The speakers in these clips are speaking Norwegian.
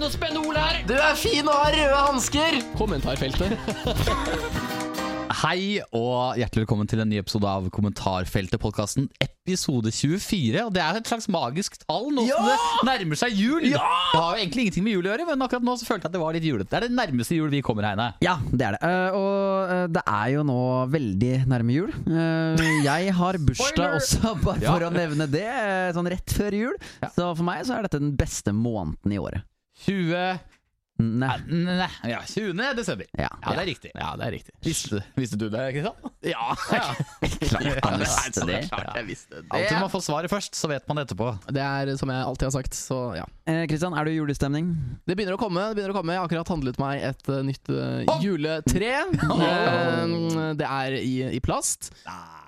Noe spennende ord her! Du er fin og har røde hansker! Kommentarfeltet. Hei og hjertelig velkommen til en ny episode av Kommentarfeltet-podkasten. Episode 24. Og det er et slags magisk tall nå som det nærmer seg jul. Det har jo egentlig ingenting med jul å gjøre, men akkurat nå så følte jeg at det var litt julete. Det er det nærmeste jul vi kommer, Heine. Ja, det er det. Eh, og eh, det er jo nå veldig nærme jul. Eh, jeg har bursdag Spoiler! også, bare Ja. for å nevne det. eh, sånn rett før jul. Så for meg så er dette den beste måneden i året. 20... Nei. Nei, ja, 20. desember. Ja, Ja, det er riktig. Ja, det er riktig. Visste, visste du det, Kristian? Ja, klart ja. visste det. klart jeg visste det. Alltid man får svaret først, så vet man det etterpå. Det er som jeg alltid har sagt, så ja. Eh, Kristian, er du i julestemning? Det begynner å komme. det begynner å komme Jeg har akkurat handlet meg et eh, nytt uh, juletre. Oh. det er i, i plast.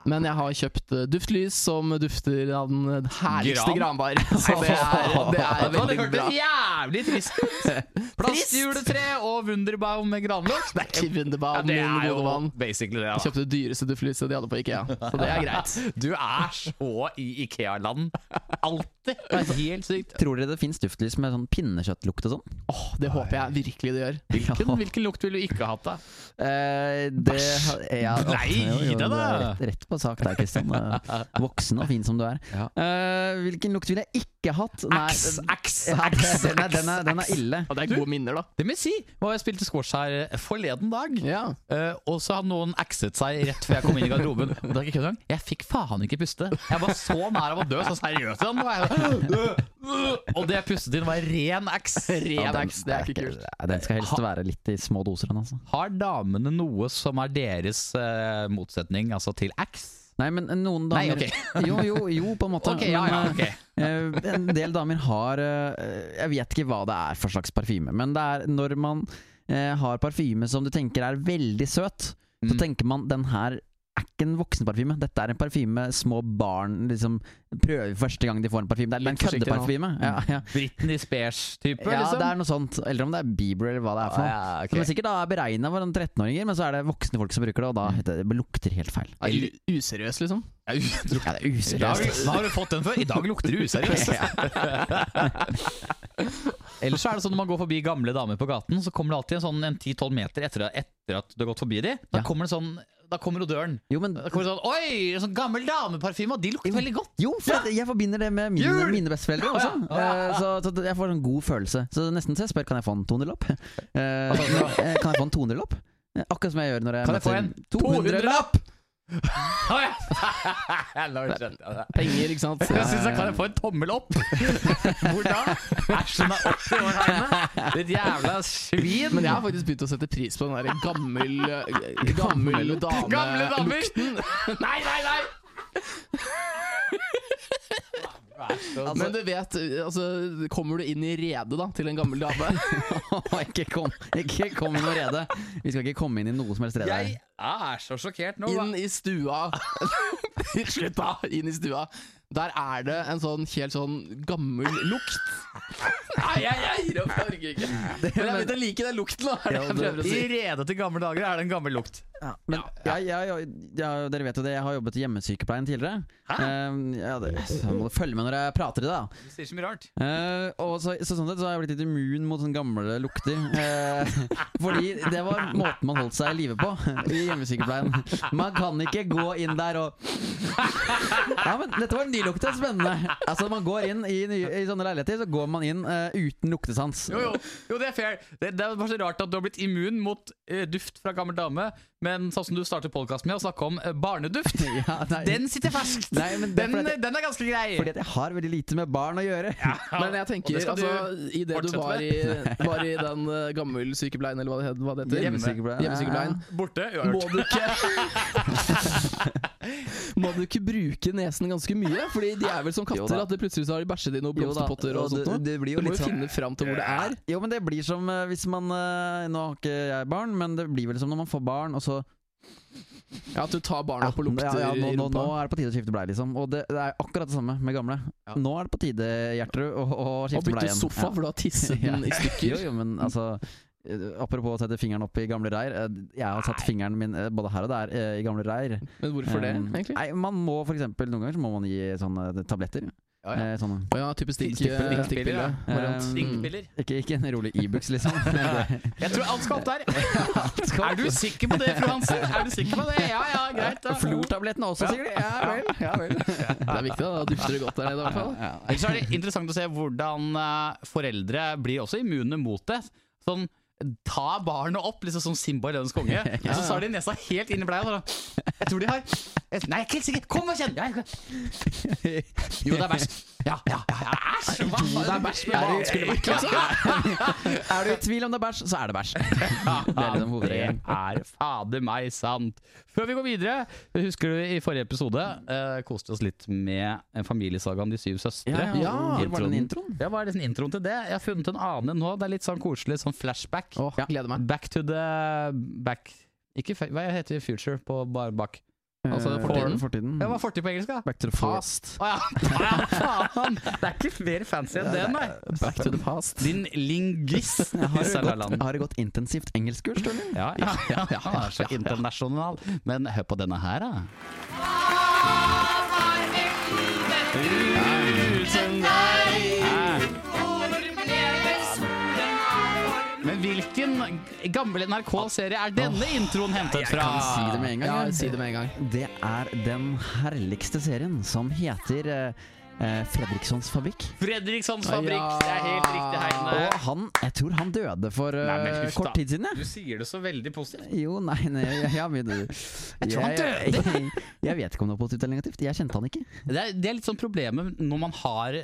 Men jeg har kjøpt eh, duftlys som dufter av den herligste Gran? granbar. Så det er, det er det veldig bra. hørtes jævlig trist ut. Plastjuletre og Wunderbaum med granlukt. Det er ikke Wunderbaum, Ja, det min er jo gode mann. basically det. Jeg kjøpte det dyreste duftlyset de hadde på Ikea, så det er greit. Du er så i Ikea-land. Alltid. Det er helt sykt. Tror dere det fins duftlys med sånn pinnekjøttlukt og sånn? Åh, Det håper jeg virkelig det gjør. Hvilken, hvilken lukt ville du ikke hatt, da? Eh, det ja, Nei, det da. Rett, rett på sak der, Kristian. Voksen og fin som du er. Ja. Uh, hvilken lukt vil jeg ikke hatt? Nei, X, ax, ja, X, den, er, den, er, den er ille. Og det er gode minner, da. Det må jeg si. Og jeg spilte squash her eh, forleden dag. Ja. Eh, og så hadde noen axet seg rett før jeg kom inn i garderoben. Og det er ikke kødd engang. Jeg fikk faen ikke puste. Jeg var så nær av å dø, så seriøst. igjen. Og det jeg pustet inn, var ren X. Ren ax, det er ikke kult. Den skal helst være litt i små doser. Altså. Har damene noe som er deres uh, motsetning, altså til ax? Nei, men noen Nei, okay. Jo, jo, jo, på en måte. Okay, ja, ja, okay. eh, en del damer har eh, Jeg vet ikke hva det er for slags parfyme, men det er når man eh, har parfyme som du tenker er veldig søt, så Mm. tenker man den her er ikke en voksenparfyme. Dette er en parfyme små barn liksom prøver første gang de får en parfyme. Det er, en køddeparfyme. Ja, ja. Britney Spears-type, ja, liksom? det er noe sånt. Eller om det er Bieber, eller hva det er for noe. Ah, ja, okay. Som er sikkert da er beregna for en 13-åringer, men så er det voksne folk som bruker det, og da heter det, lukter helt feil. Eller u- Useriøs, liksom. Ja, det er dag, useriøst. hva har du fått den før? I dag lukter det useriøst. Ellers er det sånn når man går forbi gamle damer på gaten, så kommer det alltid en sånn 10-12 meter etter, etter, at du har gått forbi dem. Da ja. kommer det sånn da kommer jo døren. Jo, men, da kommer det sånn, Oi, sånn gammel dameparfyme, og de lukter veldig godt. Jo, for ja. jeg forbinder det med mine, Jul! mine besteforeldre også. Ja. Oh. Så, så, jeg får en god følelse. Så nesten så jeg spør kan jeg få en 200-lapp. Eh, eh, kan jeg få en 200-lapp? Akkurat som jeg gjør når jeg Kan jeg få en 200-lapp? 200 Penger, ikke sant. Jeg synes jeg kan jeg få en tommel opp? Hvor da? Æsjen er 80 år hjemme. Ditt jævla svin. Men jeg har faktisk begynt å sette pris på den der gammel, eh, gammel dame Gamle damer! Nei, nei, nei! Men du vet, altså, kommer du inn i redet da til en gammel dame? ikke kom, ikke kom i noe rede. Vi skal ikke komme inn i noe som helst rede. Jeg er så sjokkert nå. Inn i stua Slutt, da! Inn i stua. Der er det en sånn helt sånn gammel lukt. Nei, jeg, gir opp. Jeg orker ikke. Men jeg begynte å like den lukten. Da, er det jeg prøver å I rede til gamle dager er det en gammel lukt. Ja, men ja. jeg, jeg, jeg, dere vet jo det, jeg har jobbet i hjemmesykepleien tidligere. Eh, ja, det, så må du følge med når jeg prater i det. da Du sier så mye rart. Uh, og så, så sånn sett så har jeg blitt litt immun mot sånne gamle lukter. Uh, fordi det var måten man holdt seg i live på i hjemmesykepleien. Man kan ikke gå inn der og Ja, men dette var en ny lukt. det er Spennende. Altså Man går inn i, nye, i sånne leiligheter, så går man inn uh, uten luktesans. Jo, jo, jo, det er fair. Det, det er bare så rart at du har blitt immun mot uh, duft fra gammel dame, men sånn som du starter podkasten med å snakke om eh, barneduft, Ja, den sitter ferskt! Nei, men den, at- den er ganske grei. fordi at jeg har veldig lite med barn å gjøre. Men jeg tenker, det altså, i det du var i, var i den uh, gammel sykepleien, eller hva det, hva det heter Hjemmesykepleien. Hjemmesykepleien. Borte. Må du ikke Må du ikke bruke nesen ganske mye? Fordi de er vel som katter, at det plutselig så har de bæsjet i noen blomsterpotter og og sånt noe. det blir jo Du må jo sånn- finne fram til hvor det er. Jo, men det blir som eh, hvis man eh, Nå har ikke jeg barn, men det blir vel som når man får barn, og så Ja, At du tar barna opp og lukter ja, ja, nå, nå, nå er det på tide å skifte blei, liksom. Og det, det er akkurat det samme med gamle. Ja. Nå er det på tide, Gjertrud, å, å Og skifte blei bytte igjen. sofa, for du har tisset den i stykker. jo, jo, men altså Apropos å sette fingeren opp i gamle reir. eh, Jeg har satt fingeren min eh, både her og der eh, i gamle reir. Men hvorfor det, egentlig? Nei, man må for eksempel Noen ganger så må man gi sånne tabletter. Ja, ja. Eh, sånn. Å ja, type stikk, Stikkpiller, stikkpiller, ja. Um, Ikke, ikke en rolig Ibux, liksom. Jeg tror alt skal opp der. Er du sikker på det, fru Hansen? Er du sikker på det? Ja ja, greit. da. Flortablettene også, sikkert. Ja vel. Ja, vel. Det er viktig, da. Da dufter det godt der nede, i hvert fall. Ellers er det interessant å se hvordan eh, foreldre blir også immune mot det. Sånn Ta barnet opp, liksom som Simba i Løvenes konge. Og så tar de nesa helt inn i bleia. Jeg tror de har jeg, Nei, jeg er ikke helt sikker. Kom og kjenn! Ja, jo, det er bæsj. Ja, ja, ja. Æsj! hva faen? Det er bæsj, men hva skulle vært, liksom? Er du i tvil om det er bæsj, så er det bæsj. Det er liksom hovedregelen. Det er fader meg sant. Før vi går videre, husker du i forrige episode uh, koste oss litt med en familiesaga om de syv søstre? Ja, ja. Hvor var den introen? Ja, hva er det sånn introen til det? Jeg har funnet en annen nå. Det er litt sånn koselig, sånn flashback. Åh, gleder meg. Back to the back Ikke fe- Hva heter future på bare bak? Altså, Eh, fortiden. fortiden. Ja, hva er fortid på engelsk, da? Back to the past. Fast. Å ja. ja, faen! Det er ikke mer fancy enn det, nei. Back to the past. Din lingvist. Har du gått, har du gått intensivt engelskkurs, eller? Ja, ja, ja, ja, ja, så internasjonal. Men hør på denne her, da. Men hvilken gammel NRK-serie er denne introen hentet fra? Jeg kan si det med en gang. Ja, si det med en gang. Det er den herligste serien som heter eh, eh, Fredrikssons fabrikk. Fredrikssons fabrikk. Ja. Det er helt riktig, Heine. Og han, jeg tror han døde for eh, Nei, men kort tid siden, Ja. Du sier det så veldig positivt. Jo, nei, nei jeg, jeg, men, jeg, tror han døde! jeg, jeg vet ikke om det var positivt eller negativt. Jeg kjente han ikke. Det er, det er litt sånn problemet når man har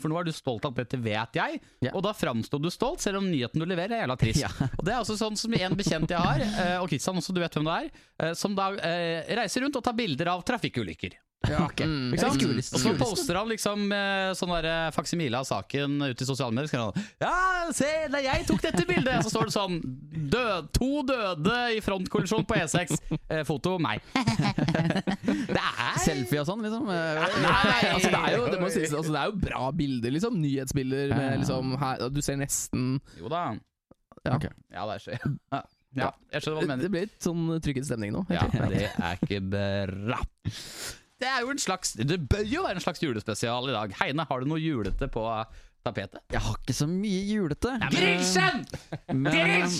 For nå er du stolt av dette, vet jeg. Ja. Og da framstår du stolt, selv om nyheten du leverer, er jævla trist. Ja. Og Det er også sånn som en bekjent jeg har, eh, og Kristian også, du vet hvem det er, eh, som da eh, reiser rundt og tar bilder av trafikkulykker. Ja, Okay. Mm. Ikke sant? Og så poster han liksom eh, sånn der eh, faksimile av saken ut i sosiale medier. Så han Ja, se, er jeg tok dette bildet! Så står det sånn død, To døde i frontkollisjon på E6. Eh, foto meg. det er Selfie og sånn, liksom. Eh, Nei, nei, altså det er jo det sies, altså det er jo bra bilder, liksom. Nyhetsbilder med liksom her, Du ser nesten Jo da. Ja. okay. Ja, det er ja. ja, jeg skjønner hva du mener. Det blir litt sånn trykket stemning nå. Ja, det er ikke bra. Det er jo en slags Det bør jo være en slags julespesial i dag. Heine, har du noe julete på tapetet? Jeg har ikke så mye julete. Grinchen! Men, Grinch!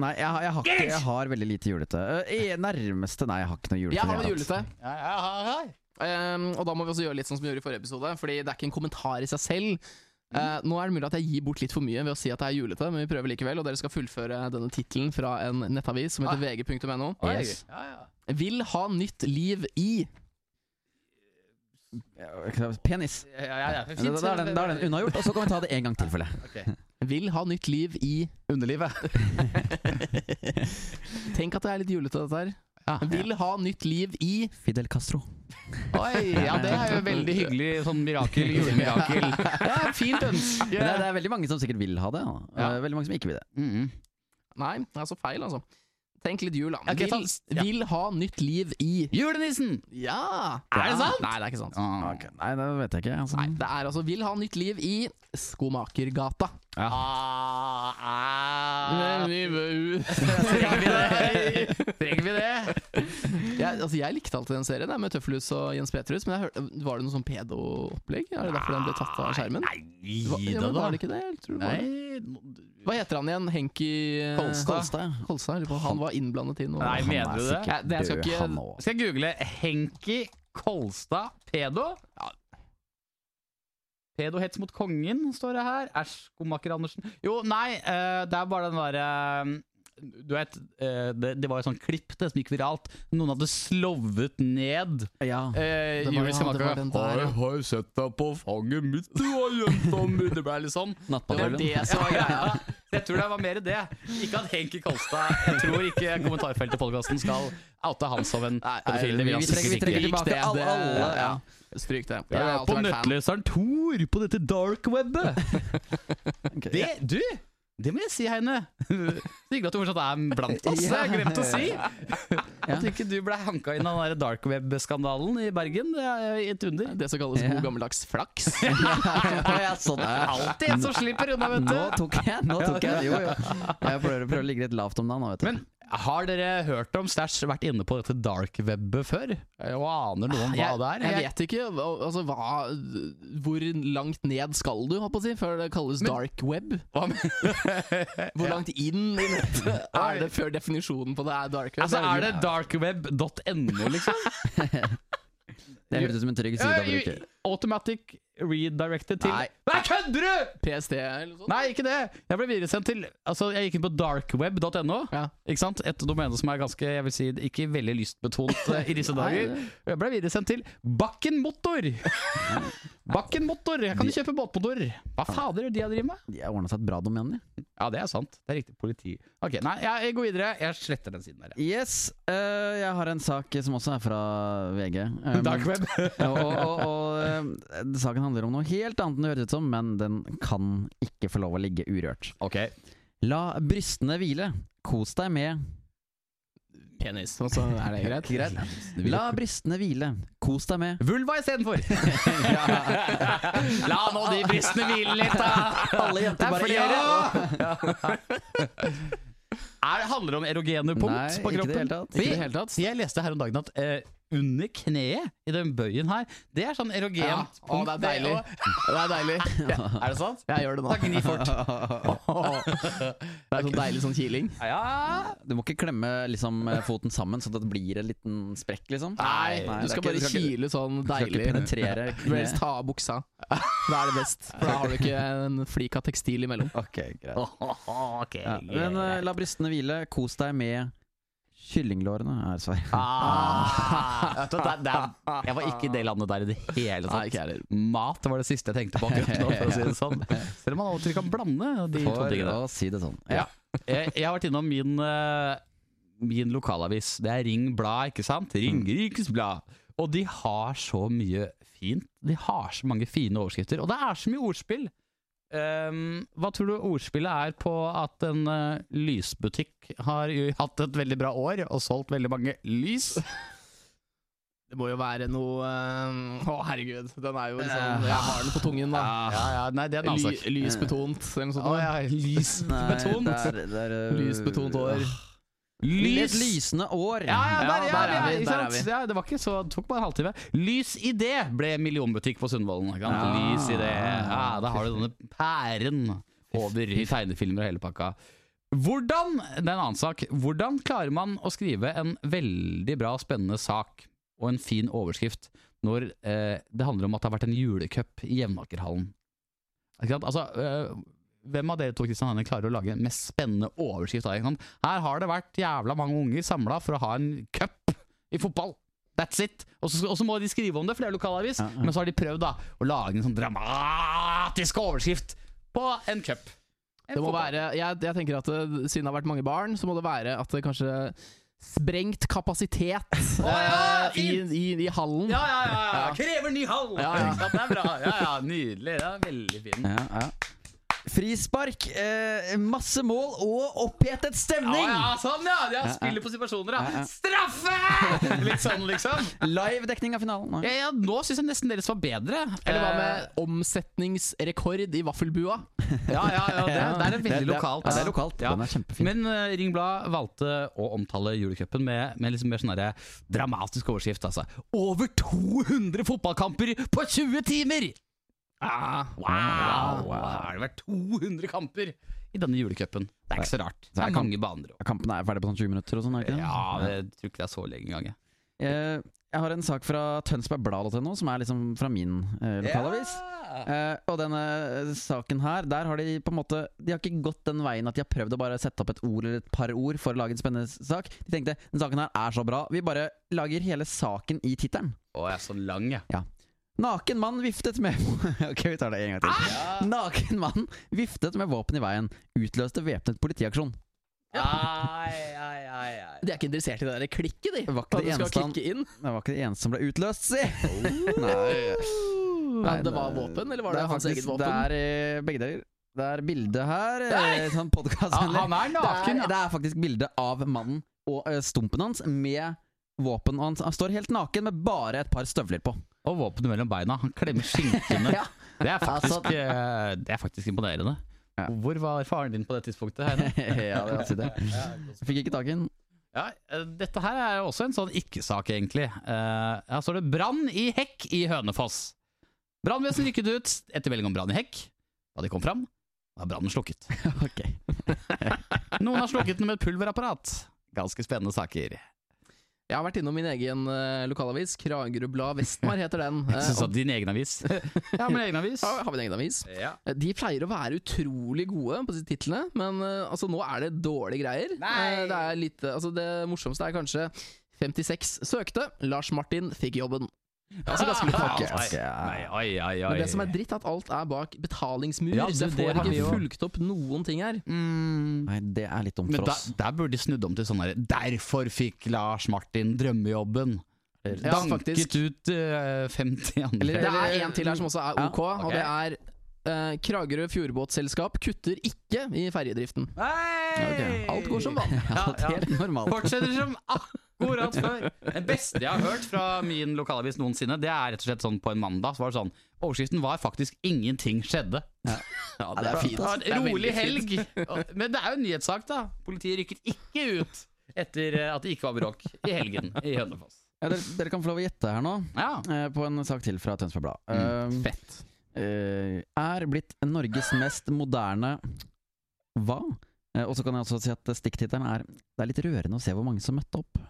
Nei, jeg, har- jeg, har ikke, jeg har veldig lite julete. Eh, i nærmeste Nei, jeg har ikke noe julete. Jeg har noe julete. Ja, jeg ja, ja. Um, og da må vi også gjøre litt sånn som vi gjorde i forrige episode, Fordi det er ikke en kommentar i seg selv. Uh, nå er det mulig at jeg gir bort litt for mye ved å si at det er julete, men vi prøver likevel. Og dere skal fullføre denne tittelen fra en nettavis som heter vg.no. Yes. ja, ja. Vil ha nytt liv i Penis. Ja, ja, ja. Da, da, er den, da er den unnagjort, og så kan vi ta det en gang til, føler jeg. Ok. Vil ha nytt liv i Underlivet. Tenk at det er litt julete, dette her. Ja. Vil ha nytt liv i Fidel Castro. Oi, ja, det er jo veldig hyggelig sånn mirakel, julemirakel. Ja, fint ønske. Det, det er veldig mange som sikkert vil ha det. Da. Ja. Veldig mange som ikke vil det. Mm. Nei, det er så feil, altså. Tenk litt jul, da. Vil, ja. vil ha nytt liv i Julenissen! Ja! Er det sant? Nei, det er ikke sant. Ah. Nei, det vet jeg ikke. Altså. Nei, det er altså Vil ha nytt liv i Skomakergata. Ah, ah. Trenger vi det? Trenger vi det? jeg, altså, jeg likte alltid den serien der, med Tøffelhus og Jens Petrus, men jeg hørte, var det noe sånn pedo-opplegg? Er det derfor den ble tatt av skjermen? Nei, Hva, ja, det, men var det ikke det? Jeg tror det var det. Hva heter han igjen? Henki eh, Kolstad. Kolstad. Han var innblandet i noe. Nei, mener er du det? Jeg, det, jeg skal ikke- Skal jeg google Henki Kolstad pedo? Ja. Pedohets mot kongen, står det her. Æsj, skomaker Andersen. Jo, nei, eh, det er bare den derre du vet, eh, det, det var jo sånn klipp det som gikk viralt. Noen hadde slovet ned Ja. eh, Det var- Julie ja, det var den der, ja. Jeg har jo sett deg på fanget mitt, du har jenta mi. Det ble litt sånn. Det var det som var greia. Jeg tror det var mer det. Ikke at Henki Kolstad Jeg tror ikke kommentarfeltet i podkasten skal oute han som en pedofil. Vi, vi trenger, vi trekker tilbake det, alle- alle, ja. Stryk det. Har er på nettleseren Tor på dette dark webbet. okay, Det, du, det må jeg si, Heine. Så hyggelig at du fortsatt er blant oss. Jeg glemte å si. At ikke du ble hanka inn av den dark web-skandalen i Bergen. Det er et under. Det som kalles god gammeldags flaks. ja, sånn. Alltid en som slipper unna, vet Nå du. tok jeg Nå tok jeg Jo, jo. Jeg prøver, prøver å ligge litt lavt om dagen nå, vet du. Men Har dere hørt om Stæsj vært inne på dette dark webbet før? Og aner noe om hva jeg, det er? jeg vet ikke. Altså, hva, hvor langt ned skal du, holdt på å si, før det kalles dark web? Hvor langt inn i nettet er det før definisjonen på det er dark web? Altså, er det darkweb.no, liksom? Det høres ut som en trygg side å bruke. Automatic redirected til Nei. Nei, kødder du?! PST eller noe sånt? Nei, ikke det! Jeg ble videresendt til Altså, jeg gikk inn på darkweb.no. Ja. Ikke sant? Et domene som er ganske, jeg vil si, ikke veldig lystbetont uh, i disse dager. Jeg ble videresendt til Bakken Motor! Bakken Motor! Her kan du kjøpe båtmotor. Hva fader er det de har drevet med? De har ordna seg et bra domene. Ja, det er sant. Det er riktig. Politi. Ok, nei, jeg går videre. Jeg sletter den siden der. Yes, Uh, jeg har en sak som også er fra VG. Um, Darkweb. og og, og, eh, saken handler om noe helt annet enn det høres ut som, men den kan ikke få lov å ligge urørt. ok. La brystene hvile. Kos deg med Penis, og så er det greit? Greit. La brystene hvile. Kos deg med Vulva istedenfor! La nå de brystene hvile litt, da! Alle jenter bare gjør det! Er, handler det om erogene punkt Nei, på ikke kroppen? tatt. Ikke i det hele tatt. Jeg leste her om dagen at eh, under kneet, i den bøyen her, det er sånn erogent Ja. Å, det er deilig. Det er deilig. Er det sant? Jeg gjør det nå. Da gni fort. Det er sånn deilig sånn kiling. Ja. Du må ikke klemme liksom, foten sammen sånn at det blir en liten sprekk, liksom. Nei, Nei, du skal ikke- bare du ikke- kile sånn Du skal ikke deilig. penetrere Du helst ta av buksa. Da er det best. For da har du ikke en flik av tekstil imellom. Ok, greit. Ok. Ja. Men eh, la brystene hvile. Kos deg med kyllinglårene, er svaret. Ah, det, det, jeg var ikke i det landet der i det hele tatt. Nei. Mat var det siste jeg tenkte på akkurat nå, for å si det sånn. Selv om man til kan blande de to For tingene. å si det sånn. Ja. Jeg, jeg har vært innom min, eh, min lokalavis. Det er Ring Blad, ikke sant? Ringerikes Blad. Og de har så mye fint. De har så mange fine overskrifter. Og det er så mye ordspill. Ehm, hva tror du ordspillet er på at en uh, lysbutikk har jo hatt et veldig bra år og solgt veldig mange lys? Det må jo være noe eh, Å, herregud. Den er jo Eh, liksom Jeg har den på tungen, da. Ja, ja, nei, det er en annen Ly, lysbetont, eller noe sånt. Å ja, lysbetont. Nei, det er, det er, øh, Lysbetont år. Et lysende år. Ja, ja, der, ja, der er vi, der er vi. Ja, det var ikke så, det tok bare en halvtime. Lys Idé ble millionbutikk på Sundvolden. Ja. Lys Idé. Ja, da har du denne pæren over i tegnefilmer og hele pakka. Hvordan det er en annen sak Hvordan klarer man å skrive en veldig bra, spennende sak og en fin overskrift når eh, det handler om at det har vært en julecup i Jevnakerhallen? Altså, eh, hvem av dere to Kristian Hanne, klarer å lage en mest spennende overskrift? da. Her har det vært jævla mange unger samla for å ha en cup i fotball. That's it! Og så, må de skrive om det, for det er lokalavis. Ja, ja. Men så har de prøvd da å lage en sånn dramatisk overskrift på en cup. Det må være, jeg, jeg tenker at det, Siden det har vært mange barn, så må det være at det kanskje Sprengt kapasitet oh, ja, eh, i, i, i hallen. Ja, ja, ja, ja. Ja. Krever ny hall! Ja, ja. Det er bra. Ja, ja, Nydelig. Det er veldig fin. Ja, ja. Frispark, eh, masse mål og opphetet stemning! Ja, ja, sånn, ja! Ja, spiller på situasjoner, Ja. Straffe! Litt sånn, liksom. Live-dekning av finalen. Ja, ja, nå syns jeg nesten deres var bedre. Eller hva Eh, med omsetningsrekord i vaffelbua? Ja, ja, ja, det, det er veldig lokalt. Ja, det er lokalt. Ja. Den er kjempefin. Men uh, Ring Blad valgte å omtale julecupen med, med liksom mer sånn dramatisk overskrift. Altså. Over 200 fotballkamper på 20 timer! Ah, Wow! Har det vært 200 kamper i denne julecupen? Det er ikke så rart. Det er mange baner òg. Kampen er ferdig på sånn 20 minutter og sånn, er det ikke? Ja, det jeg tror ikke det er så lenge engang. jeg. Eh, Jeg har en sak fra tønsbergblad.no, som er liksom fra min eh, lokalavis. Eh, og denne eh, saken her, der har de på en måte De har ikke gått den veien at de har prøvd å bare sette opp et ord eller et par ord for å lage en spennende sak. De tenkte den saken her er så bra, vi bare lager hele saken i tittelen. Å, jeg er så lang, jeg. Naken mann viftet med Ok, vi tar det en gang til. Naken mann viftet med våpen i veien. Utløste væpnet politiaksjon. Ai, ai, ai, ai. de er ikke interessert i det der klikket, de. Det var ikke det eneste han- Det var ikke det eneste som ble utløst, si! Nei. Nei, det var våpen, eller var det, det hans faktisk- eget våpen? Det er eh, begge deler. Det er bilde her. eh, Sånn Ja, podkastvennlig. han er Det, naken, er- ja. det er faktisk bilde av mannen og eh, stumpen hans med våpen. Og han, han står helt naken med bare et par støvler på. Og våpenet mellom beina. Han klemmer skinkene. Ja. Det er faktisk, Altså- eh, det er faktisk imponerende. Ja. Hvor var faren din på det tidspunktet? Ja, det var si det. Fikk ikke tak i den. Ja, eh, Dette her er jo også en sånn ikke-sak, egentlig. Eh, Her står det 'brann i hekk i Hønefoss'. Brannvesenet rykket ut etter melding om brann i hekk. Da de kom fram, var brannen slukket. Noen har slukket den med et pulverapparat. Ganske spennende saker. Jeg har vært innom min egen uh, lokalavis. Kragerø Blad Vestmar heter den. Jeg Eh, og- at Din egen avis. Ja, min egen avis. ja, har vi en egen avis. Ja. Eh, De pleier å være utrolig gode på disse titlene, men uh, altså, nå er det dårlige greier. Nei. Eh, det, er litt, eh, altså, det morsomste er kanskje 56 søkte, Lars Martin fikk jobben. Altså ganske litt Ah, Okay. nei. Men det som er dritt, er at alt er bak betalingsmur. Ja, så jeg det får har ikke fulgt opp noen ting her. mm. Nei, det er litt dumt Men for oss. Men der burde de snudd om til sånn her Derfor fikk Lars Martin drømmejobben. Ja, Danket faktisk. ut uh, 50 andre. Eller, Det er en til her som også er Ja, ok, og det er eh, Kragerø Fjordbåtselskap kutter ikke i ferjedriften. Okay. Alt går som vanlig. Ja, Alt ja. helt normalt. Fortsetter som akkurat før. Det beste jeg har hørt fra min lokalavis noensinne, det er rett og slett sånn på en mandag. Så var det sånn Overskriften var faktisk 'Ingenting skjedde'. Ja, det er fint. Det er rolig helg. Men det er jo en nyhetssak, da. Politiet rykket ikke ut etter eh, at det ikke var bråk i helgen i Hønefoss. Ja, dere, dere kan få lov å gjette her nå, Ja. eh, på en sak til fra Tønsberg Blad. Mm, Eh, Fett. Eh, er blitt Norges mest moderne Hva? Eh, og så kan jeg også si at stikktittelen er Det er litt rørende å se hvor mange som møtte opp.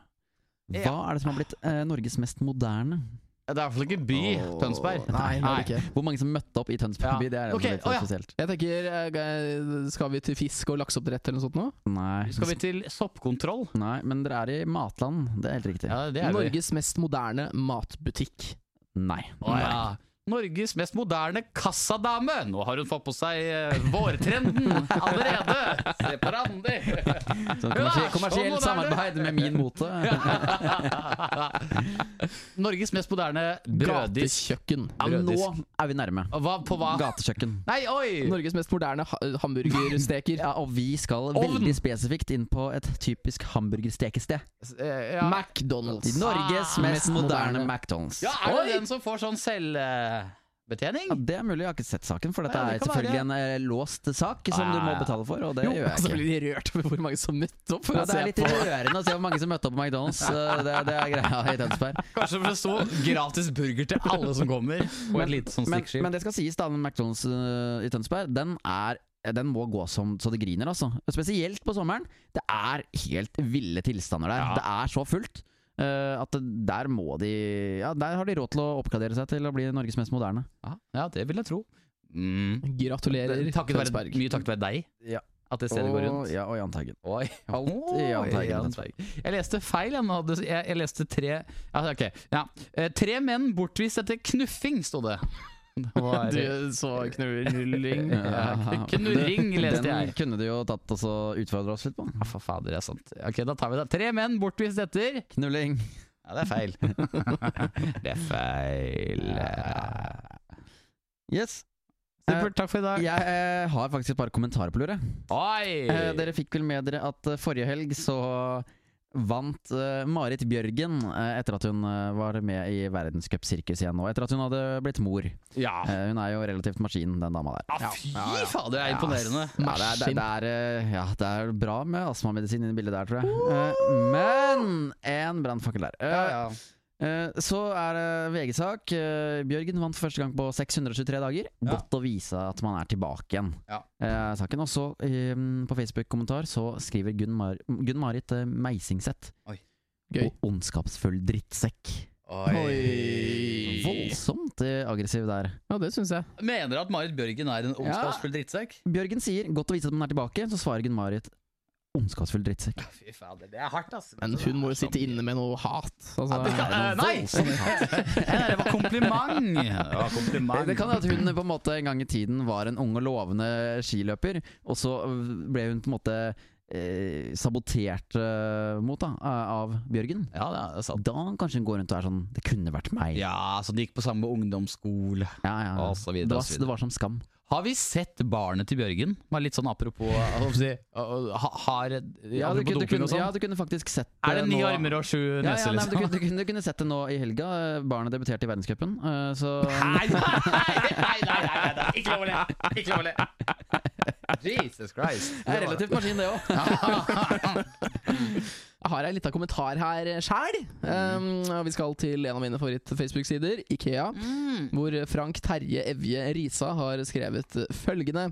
Hva Ja. er det som har blitt eh, Norges mest moderne? Det er i hvert fall ikke by, Tønsberg. Nei, nei. ikke. Hvor mange som møtte opp i Tønsberg Ja. by, det er okay, litt oh, ja. spesielt. Jeg tenker, Skal vi til fisk og lakseoppdrett eller noe sånt nå? Nei, Skal vi til soppkontroll? nei, men dere er i matland. Det er helt riktig. Ja, det er vi. Norges mest moderne matbutikk. Nei. Oh, ja. Norges mest moderne kassadame. Nå har hun fått på seg eh, vårtrenden allerede. Se på Randi. Sånn kommersielt moderne. samarbeid med min mote. Norges mest moderne brøddisk. Gatekjøkken. Ja, nå er vi nærme. Hva, på hva? Gatekjøkken. Nei, oi! Norges mest moderne ha hamburgersteker. Ja, og vi skal Ovn. veldig spesifikt inn på et typisk hamburgerstekested. Eh, ja. McDonald's. Norges Ah, mest mest moderne moderne. McDonald's. ja, er det Oi! den som får sånn selvbetjening? Ja, det er mulig, jeg har ikke sett saken, for dette Ja, det er selvfølgelig være. en eh, låst sak som du må betale for, og det Jo, gjør og så blir ikke. de rørt over hvor mange som møtte opp for Ja, å det er se litt på. rørende å se hvor mange som møtte opp på McDonald's. Det, det er greia i Tønsberg. Kanskje for det sto gratis burger til alle som kommer, og et lite sånn Men, stikkskilt. men det skal sies, da, McDonald's uh, i Tønsberg, den er den må gå som så det griner, altså. Spesielt på sommeren. Det er helt ville tilstander der. Ja. Det er så fullt. Eh, at der må de Ja, der har de råd til å oppgradere seg til å bli Norges mest moderne. Ja, ja, det vil jeg tro. Mm. Gratulerer, Takket være, Tønsberg. mye takket være deg Ja. at det stedet går rundt. ja, og Jahn Teigen. Oi. Alt i Jahn Teigen, Jahn Tønsberg. Teigen. Jeg leste feil. Jeg. Jeg, jeg leste tre ja, ok. ja. Eh, Tre menn bortvist etter knuffing, sto det. Det var- Du så knulling. Ja, knurring leste Den jeg. kunne du jo tatt og så utfordra oss litt på. Ja, for fader, det er sant. Ok, da tar vi det. Tre menn bortvist etter Knulling. Ja, det er feil. det er feil. Yes. Supert, takk for i dag. Jeg eh, har faktisk et par kommentarer på lure. Oi! Eh, dere fikk vel med dere at eh, forrige helg så vant uh, Marit Bjørgen uh, etter at hun uh, var med i verdenscupsirkus igjen nå. Etter at hun hadde blitt mor. Ja. Hun er jo relativt maskin, den dama der. ja, fy Ja, ja. fader, det er imponerende. Ja, det, er, det, det, er, eh, ja, det er bra med astmamedisin i bildet der, tror jeg. Men en brannfakkel der. Eh, Ja, ja. Så er det VG-sak. Eh, Bjørgen vant for første gang på 623 dager. Ja. Godt å vise at man er tilbake igjen. Ja. Eh, saken også eh, På Facebook-kommentar så skriver Gunn, Mar Gunn Marit Meisingseth. Gøy. Og ondskapsfull drittsekk. Oi. Voldsomt eh, aggressiv der. Ja, det syns jeg. Mener du at Marit Bjørgen er en ondskapsfull drittsekk? Bjørgen sier 'godt å vise at man er tilbake', så svarer Gunn Marit 'ondskapsfull drittsekk'. Ja, Fy fader, det er hardt, ass. Men hun må jo sitte inne med noe hat. Altså, Ja, det kan, noe nei! Hat. Det var kompliment. Det var kompliment. Det kan være at hun på en måte en gang i tiden var en ung og lovende skiløper, og så ble hun på en måte eh, sabotert eh, mot da, av Bjørgen. Ja, det er sant. Da kanskje hun går rundt og er sånn Det kunne vært meg. Ja, så de gikk på samme ungdomsskole. ja, ja. Og så videre, det, var, det var som skam. Har vi sett barnet til Bjørgen? Bare litt sånn apropos si, Har Ja, du, kunne, du, doping og sånn. ja, du kunne faktisk sett er det ni nå- armer og sju ja, ja, neser, nei, du, liksom? kunne, du, kunne, du kunne sett det nå i helga. Eh, Barnet debuterte i verdenscupen. eh, Så nei, nei, nei, nei, nei, ikke lov å le! Ikke lov å le! Jesus Christ. det er relativt maskin, det òg. Jeg har ei lita kommentar her sjæl. Um, vi skal til en av mine favoritt-Facebook-sider, Ikea. Hvor Frank Terje Evje Risa har skrevet følgende.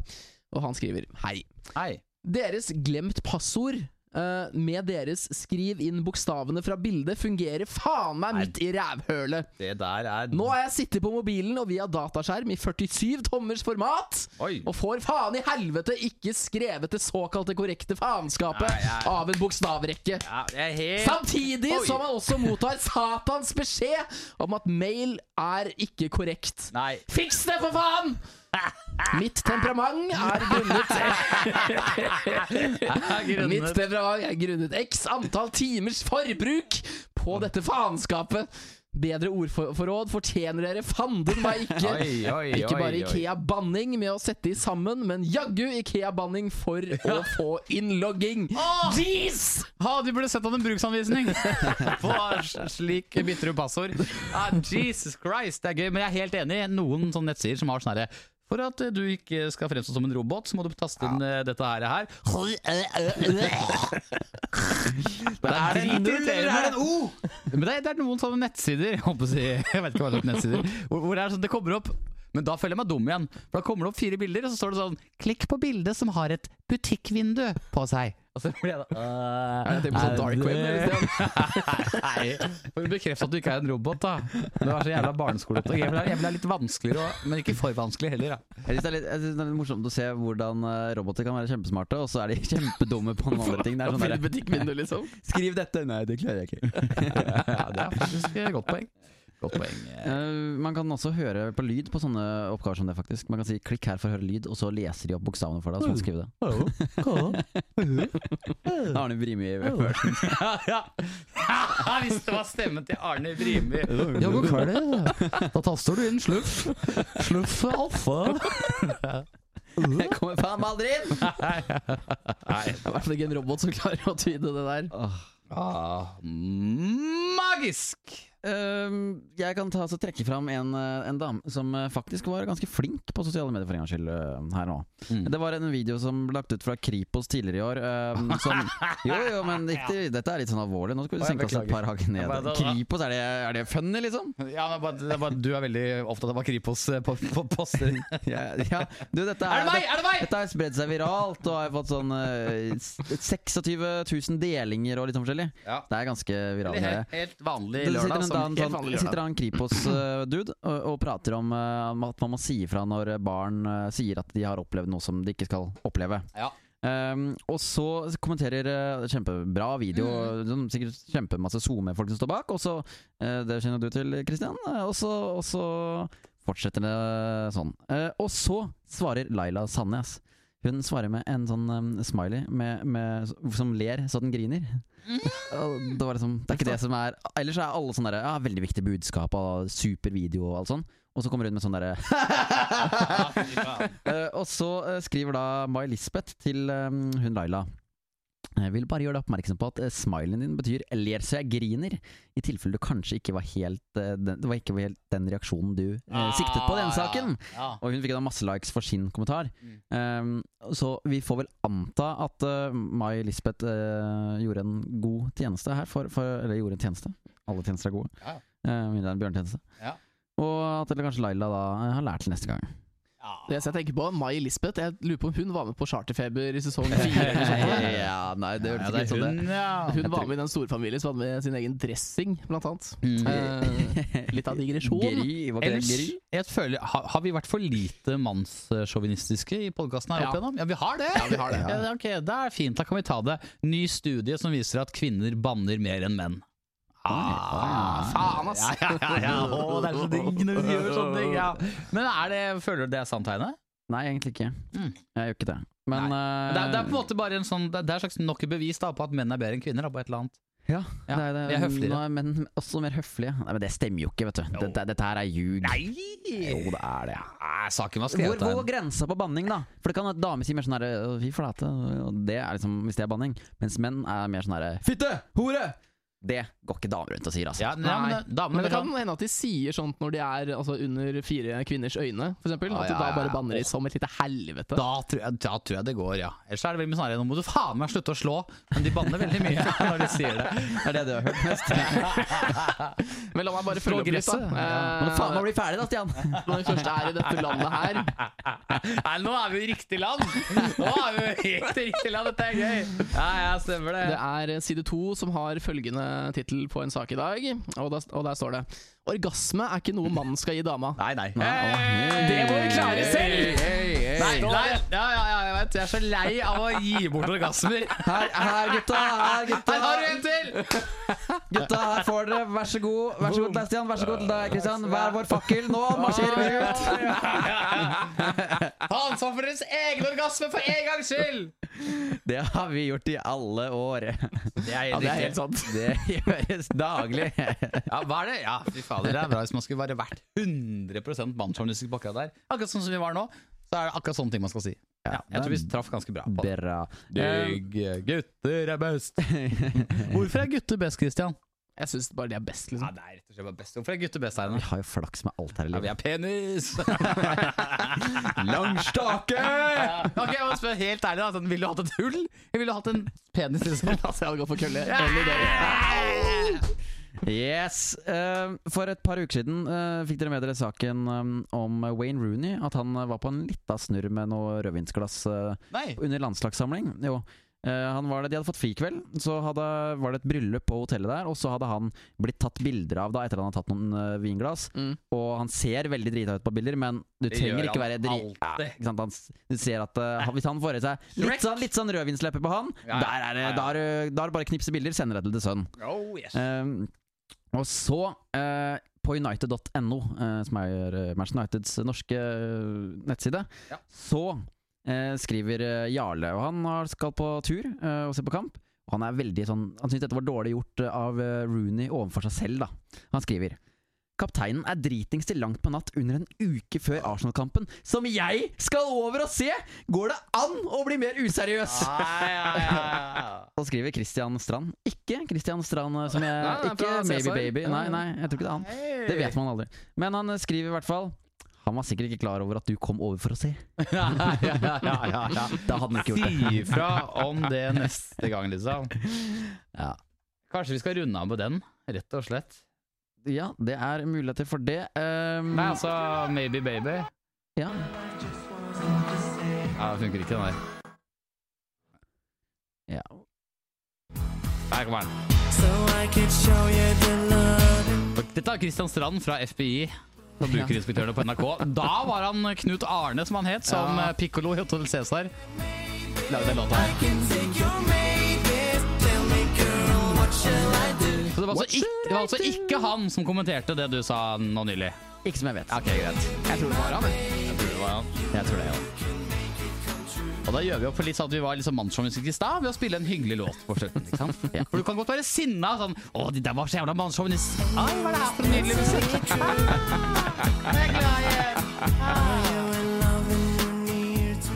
Og han skriver Hei. Hei. Deres glemt passord eh, med deres skriv inn bokstavene fra bildet fungerer faen meg midt i rævhølet. Det der er Nå har jeg sittet på mobilen og via dataskjerm i 47 tommers format. Oi. Og får faen i helvete ikke skrevet det såkalte korrekte faenskapet Nei, jeg- av en bokstavrekke. Ja, er helt Samtidig Oi. som man også mottar satans beskjed om at mail er ikke korrekt. Nei. Fiks det, for faen! Mitt temperament er grunnet Mitt temperament er grunnet x antall timers forbruk på dette faenskapet. Bedre ordforråd fortjener dere fanden meg ikke. Oi, oi, Ikke bare. Ikea-banning med å sette i sammen, men jaggu Ikea-banning for å få innlogging. Jeez! Ha, du burde sett han en bruksanvisning på slik bytter du passord. Ah, Jesus Christ, det er gøy. Men jeg er helt enig. Noen sånne nettsider som har sånn herre for at eh, du ikke skal fremstå som en robot, så må du taste inn ja. dette her. Det er null, er det en O? Men det er, er noen sånne nettsider Jeg vet ikke hva slags nettsider hvor, hvor det er sånn, det kommer opp men da føler jeg meg dum igjen. For Da kommer det opp fire bilder, og så står det sånn 'Klikk på bildet som har et butikkvindu på seg'. Og så blir jeg da Jeg tenker på sånn dark web. der i. Nei, for bekrefte at du ikke er en robot, da. Det var så jævla barneskolete. Jeg vil ha- litt vanskeligere, og- men ikke for vanskelig heller. Da. Jeg synes det, er det er litt morsomt å se hvordan eh, roboter kan være kjempesmarte, og så er de kjempedumme på noen andre ting. Det er sånn der, liksom. Skriv dette! Nei, det klarer jeg ikke. Ja, det er faktisk et godt poeng. Godt poeng. Uh, man kan også høre på lyd på sånne oppgaver som det, faktisk. Man kan si 'klikk her for å høre lyd', og så leser de opp bokstavene for deg. Og så kan du skrive det. Arne Brimi version. Ja, ja. ja, hvis det var stemmen til Arne Brimi. Ja, god kveld. Da taster du inn sluff. Sluff alfa. Jeg kommer faen meg aldri inn! Nei. Det er i hvert fall ikke en robot som klarer å tyde det der. Ah, magisk! Ehm, jeg kan ta, trekke fram en, eh, en dame som eh, faktisk var ganske flink på sosiale medier for en gangs skyld eh, her nå. Mm. Det var en video som ble lagt ut fra Kripos tidligere i år. ehm, som, jo, jo, men ikke, dette er litt sånn alvorlig. Nå skal vi senke oss et par hakk ned. bare da- Kripos, er det, er det funny, liksom? Ja, men bare, det er bare, Du er veldig opptatt av hva Kripos på, på poster. Ja, ja. Du, dette Er det meg? Er det meg? Dette har spredd seg viralt og har fått sånn eh, 26 000 delinger og litt sånn forskjellig. Ja. Det er ganske viralt. Helt, helt vanlig Det sitter Som, dan- helt sånn, sitter han Kripos-dude og, og prater om uh, at man må si ifra når barn uh, sier at de har opplevd noe som de ikke skal oppleve. ja. Um, og så kommenterer uh, Kjempebra video, Mm. sikkert kjempemasse SoMe-folk som står bak. Og så uh, Det kjenner du til, Christian. eh, og, så, og så fortsetter det sånn. Og så svarer Laila Sandnes. Hun svarer med en sånn um, smiley med, med, som ler så den griner. Det var liksom Det er ikke det som er Ellers er alle sånne der, ja, veldig viktige budskap og super video og alt sånn. Og så kommer hun med sånn derre Eh, og så eh, skriver da Mai Lisbeth til eh, hun Laila. Jeg vil bare gjøre deg oppmerksom på at eh, smileyen din betyr 'ler så jeg griner', i tilfelle du kanskje ikke var helt eh, den, Det var ikke helt den reaksjonen du ah, siktet på i den saken. Ja. Og hun fikk da masse likes for sin kommentar. Um, så vi får vel anta at uh, Mai Lisbeth uh, gjorde en god tjeneste her. For, for, eller gjorde en tjeneste. Alle tjenester er gode. Ja. Uh, det er en bjørnetjeneste. Ja. Og at eller kanskje Laila da eh, har lært til neste gang. Det eneste jeg tenker på, Mai Lisbeth. Jeg lurer på om hun var med på Charterfeber i sesong fire. ja, nei, det Ja, hørtes det ikke ut som det. hun, ja. Hun var med i den storfamilien som hadde med sin egen dressing, blant annet. Mm. Eh, litt av digresjon. Gry, var det Ellers, Gry? jeg føler, har, har vi vært for lite mannssjåvinistiske i podkasten her Ja. opp igjennom? Ja, vi har det! Ja, vi har det. Ja, ok, Det er fint, da kan vi ta det. Ny studie som viser at kvinner banner mer enn menn. Ah, faen, ass. Ja, ja, ja, ja. Å, det er så digg når du gjør sånne ting. Ja. Men er det, føler du det er sant, Heine? Nei, egentlig ikke. Mm. Jeg gjør ikke det. Men Det er, det er på en eh, måte bare en sånn Det er slags nok et bevis da, på at menn er bedre enn kvinner. Da, på et eller annet Ja, Ja, det er, det, vi er høfligere. Nå er menn også mer høflige. Nei, men Det stemmer jo ikke, vet du. Dette, dette her er ljug. Nei! Jo, det er det. Nei, saken var skrevet hvor går grensa på banning, da? For det kan en dame si mer sånn herre Fy flate. Det er liksom hvis det er banning. Mens menn er mer sånn herre Fitte! Hore! Det går ikke damer rundt og sier, altså. Ja, nei, men, Nei. damene Men det kan hende at de sier sånt når de er altså, under fire kvinners øyne, for eksempel. Ah, At de da bare banner i som et lite helvete. da tror, jeg, da tror jeg det går, ja. Ellers er det vel snarere Nå må du faen meg slutte å slå. Men de banner veldig mye når de sier det. Det er det du har hørt mest. Men la meg bare følge opp litt, da. Ja. Må faen meg bli ferdig da, Stian! Når vi først er i dette landet her Nei, nå er vi i riktig land! Nå er vi helt i riktig land, dette er gøy! Ja, ja, stemmer det. Det er side to som har følgende tittel på en sak i dag, og der, og der står det Orgasme er ikke noe mannen skal gi dama. Nei, nei. Det må vi klare selv! Nei, nei, ja, ja, ja, jeg vet. Jeg er så lei av å gi bort orgasmer. Her, her gutta! Her, gutta! Her har du en til! Gutta, her får dere. Vær så god. Vær så god til deg, Stian. Vær så god til deg, Kristian. Hver vår fakkel. Nå marsjerer vi ut! Ta ansvar for deres egen orgasme for en gangs skyld! Det har vi gjort i alle år. Det er Ja, det er helt sant. Det gjøres daglig. Ja, hva er det? Ja, fy fader, det er bra hvis man skulle bare vært 100 mannssjåvinistisk på akkurat der. Akkurat sånn som vi var nå, så er det akkurat sånne ting man skal si. Ja, jeg tror vi traff ganske bra på det. Bra. Digge gutter er best. Hvorfor er gutter best, Christian? Jeg syns bare de er best, Ja, liksom. det er rett og slett bare best. Hvorfor er gutter best her Vi har jo flaks med alt her i Ja, vi livet. er penis! Langstake! ok, jeg må spørre helt ærlig, da. Sånn, Ville du hatt et hull? Jeg ville hatt en penis, liksom. Altså, jeg hadde gått for kølle. Eller dere. Yes. eh, for et par uker siden eh, fikk dere med dere saken eh, om Wayne Rooney. At han var på en lita snurr med noe rødvinsglass under landslagssamling. Jo. Han var det, de hadde fått frikveld, så hadde, var det et bryllup på hotellet der. Og så hadde han blitt tatt bilder av da etter at han hadde tatt noen eh, vinglass. Mm. Og han ser veldig drita ut på bilder, men du Det trenger ikke være dri... Ja, ikke? Han, du ser at uh, hvis han får i seg litt sånn, litt sånn rødvinsleppe på han, Ja, ja. der er det da er det- bare knipse bilder, sende det til The Sun. Oh, yes. Um, og så, eh, på united.no, eh, som er Match Manchester Uniteds norske eh, nettside, Ja. så eh, skriver eh, Jarle, og han skal på tur eh, og se på kamp. Og han er veldig sånn Han syns dette var dårlig gjort eh, av eh, Rooney overfor seg selv, da. Han skriver Kapteinen er dritings til langt på natt under en uke før Arsenal-kampen, som jeg skal over og se! Går det an å bli mer useriøs? Ah, ja, ja, ja. Så skriver Christian Strand. Ikke Christian Strand eh, som jeg Nei, nei, Ikke Maybe Baby. Nei, nei, jeg tror ikke det er han. Det vet man aldri. Men han eh, skriver i hvert fall Han var sikkert ikke klar over at du kom over for å se. ja, ja, ja, ja, ja. Da hadde han ikke gjort det. Si ifra om det neste gang, liksom. Ja. Kanskje vi skal runde av med den, rett og slett. Ja, det er muligheter for det. Um, Nei, altså Maybe Baby. ja. Ja, det funker ikke, den der. ja. Der kommer den. Dette er Christian Strand fra FBI. Forbrukerinspektørene på NRK. Da var han Knut Arne, som han het, som Ja. pikkolo Piccolo i Hotel Cæsar. Lagde den låta her. Var, altså ikke, det var altså ikke han som kommenterte det du sa nå nylig? Ikke som jeg vet. Ok, greit. Jeg tror det var han, jeg. Jeg tror det var han. Jeg tror det, ja. Og da gjør vi opp for litt sånn at vi var liksom mannssjåvinistiske i stad ved å spille en hyggelig låt på slutten. ikke sant? Ja. For du kan godt være sinna sånn 'Å, de der var så jævla mannssjåvinist'. Hva er det her for nydelig musikk? Jeg er glad igjen.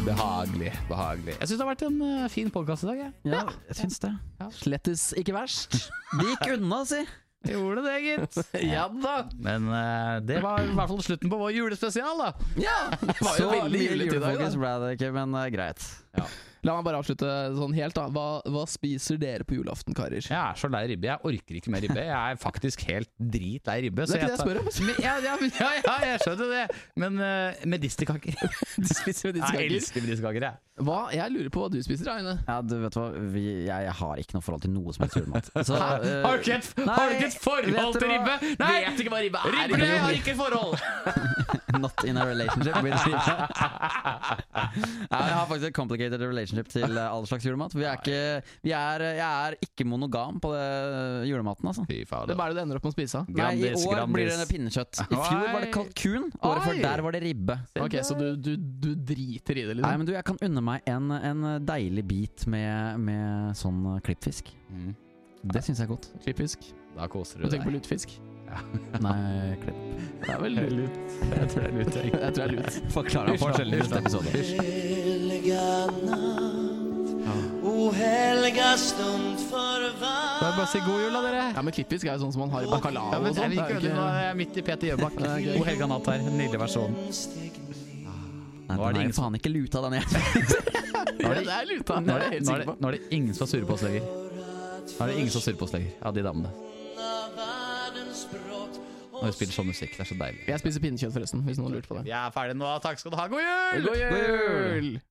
Behagelig. behagelig Jeg syns det har vært en uh, fin podkast i dag. Jeg. Ja, jeg syns det. Slettes ikke verst. Det gikk unna, si. Gjorde det, gitt. ja da. Men uh, det var i hvert fall slutten på vår julespesial, da. Ja, det var jo Så veldig julete i dag. julefokus ble det ikke, men uh, greit. La meg bare avslutte sånn helt, da. Hva, hva spiser dere på julaften, karer? Jeg er så lei ribbe. Jeg orker ikke mer ribbe. Jeg er faktisk helt dritlei ribbe. Det er ikke det jeg spør om. Men, ja, ja, ja, ja, jeg skjønner det. Men uh, medisterkaker. Du spiser Jeg elsker medisterkaker, jeg. Hva? Jeg lurer på hva du spiser, Aine. Ja, du vet hva, Vi, jeg, jeg har ikke noe forhold til noe som helst julemat. Så, uh, Har du ikke et, har du ikke et forhold til ribbe? Nei! Vet ikke hva ribbe er. Ribbe jeg har ikke et forhold! Not in a relationship with ja, Jeg har faktisk et complicated relationship til eh, all slags julemat. Vi er ikke, vi er, jeg er ikke monogam på det julematen, altså. Fy faen, det er det du ender opp med å spise? Nei, I år Grandis. blir det pinnekjøtt. I fjor var det kalkun. Året før der var det ribbe. Ok, Så du, du, du driter i det, Nei, liksom? men du, jeg kan unne meg en, en deilig bit med, med sånn eh, klippfisk. Mm. Det syns jeg er godt. Klippfisk. Da koser Du du tenker på deg. lutefisk? Nei, klipp. Det er vel lut. Jeg tror det er lut. jeg. Jeg tror det er lut. Forklara forskjellen i neste episode. Bare, bare si god jul, da, dere. Ja, men klippfisk er jo sånn som man har i bacalao Ja, men jeg, sånn. Det er ikke, jo er midt i Peter Gjøbakk. God helga natt her. Nydelig versjon. Nei, Nå er det ingen faen ikke luta, den jeg. Ja, det luta. Nå er det, nå er ingen som er sure på oss lenger. Nå er det ingen som er sure på oss lenger av de damene. Når vi spiller sånn musikk. Det er så deilig. Jeg spiser pinnekjøtt, forresten, hvis noen lurte på det. Vi er ferdige nå. Takk skal du ha. God jul! God jul!